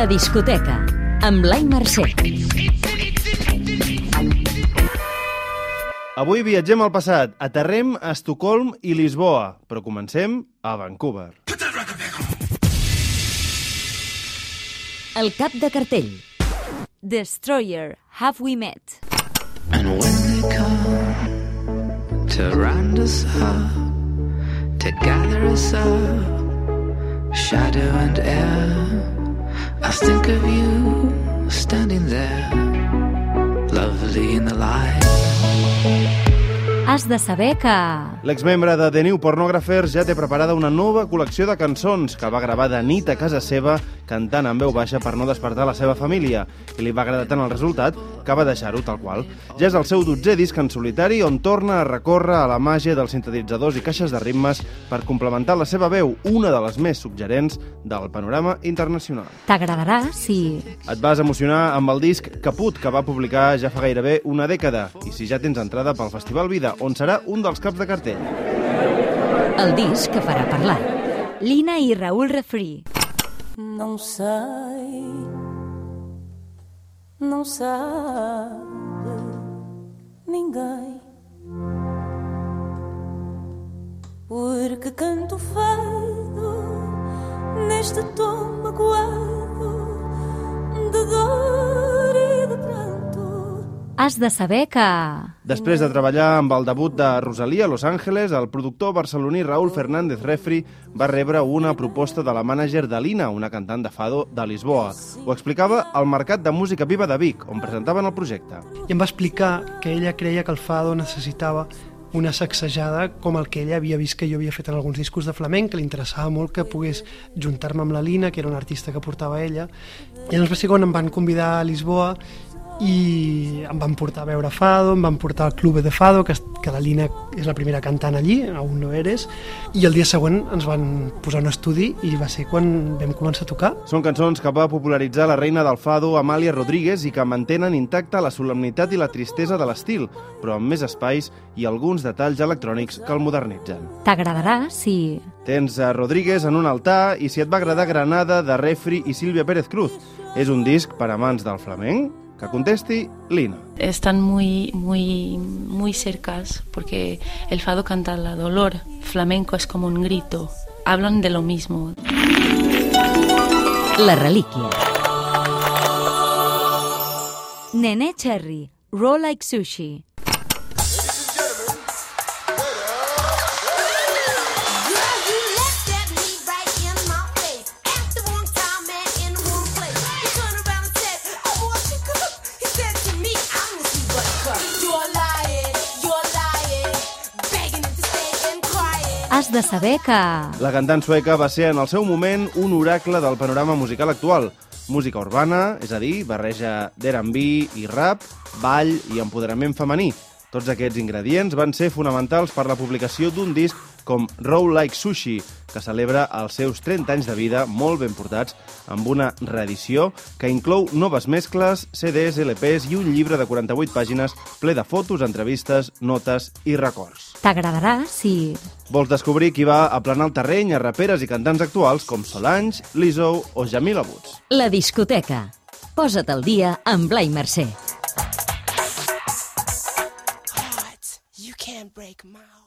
La discoteca, amb Blai Mercè. Avui viatgem al passat, aterrem a Estocolm i Lisboa, però comencem a Vancouver. El cap de cartell. Destroyer, Have We Met? And when they come to round us up, to gather us up, shadow and air, I think of you standing there, lovely in the light. Has de saber que... L'exmembre de The New Pornographers ja té preparada una nova col·lecció de cançons que va gravar de nit a casa seva cantant en veu baixa per no despertar la seva família i li va agradar tant el resultat que va deixar-ho tal qual. Ja és el seu dotzè disc en solitari on torna a recórrer a la màgia dels sintetitzadors i caixes de ritmes per complementar la seva veu, una de les més suggerents del panorama internacional. T'agradarà si... Et vas emocionar amb el disc Caput, que va publicar ja fa gairebé una dècada, i si ja tens entrada pel Festival Vida, on serà un dels caps de cartell. El disc que farà parlar. Lina i Raül Refri. Não sei, não sabe ninguém. Porque canto fado neste tom magoado Has de saber que... Després de treballar amb el debut de Rosalia a Los Angeles, el productor barceloní Raúl Fernández Refri va rebre una proposta de la mànager de Lina, una cantant de fado de Lisboa. Ho explicava al Mercat de Música Viva de Vic, on presentaven el projecte. i em va explicar que ella creia que el fado necessitava una sacsejada com el que ella havia vist que jo havia fet en alguns discos de flamenc, que li interessava molt que pogués juntar-me amb la Lina, que era una artista que portava ella. I llavors va ser quan em van convidar a Lisboa i em van portar a veure Fado, em van portar al Club de Fado, que, que la Lina és la primera cantant allí, aún no eres, i el dia següent ens van posar un estudi i va ser quan vam començar a tocar. Són cançons que va popularitzar la reina del fado, Amàlia Rodríguez, i que mantenen intacta la solemnitat i la tristesa de l'estil, però amb més espais i alguns detalls electrònics que el modernitzen. T'agradarà si... Tens a Rodríguez en un altar i si et va agradar Granada, de Refri i Sílvia Pérez Cruz. És un disc per amants del flamenc? Que contesti Lina. están muy, muy, muy cercas porque el fado canta la dolor, flamenco es como un grito, hablan de lo mismo. La relíquia. Nene Cherry, Roll Like Sushi. Has de saber que... La cantant sueca va ser en el seu moment un oracle del panorama musical actual. Música urbana, és a dir, barreja d'R&B i rap, ball i empoderament femení. Tots aquests ingredients van ser fonamentals per la publicació d'un disc com Roll Like Sushi, que celebra els seus 30 anys de vida molt ben portats amb una reedició que inclou noves mescles, CDs, LPs i un llibre de 48 pàgines ple de fotos, entrevistes, notes i records. T'agradarà si... Vols descobrir qui va aplanar el terreny a raperes i cantants actuals com Solange, Lizzo o Jamila Woods. La discoteca. Posa't al dia amb Blai Mercè. like mouth.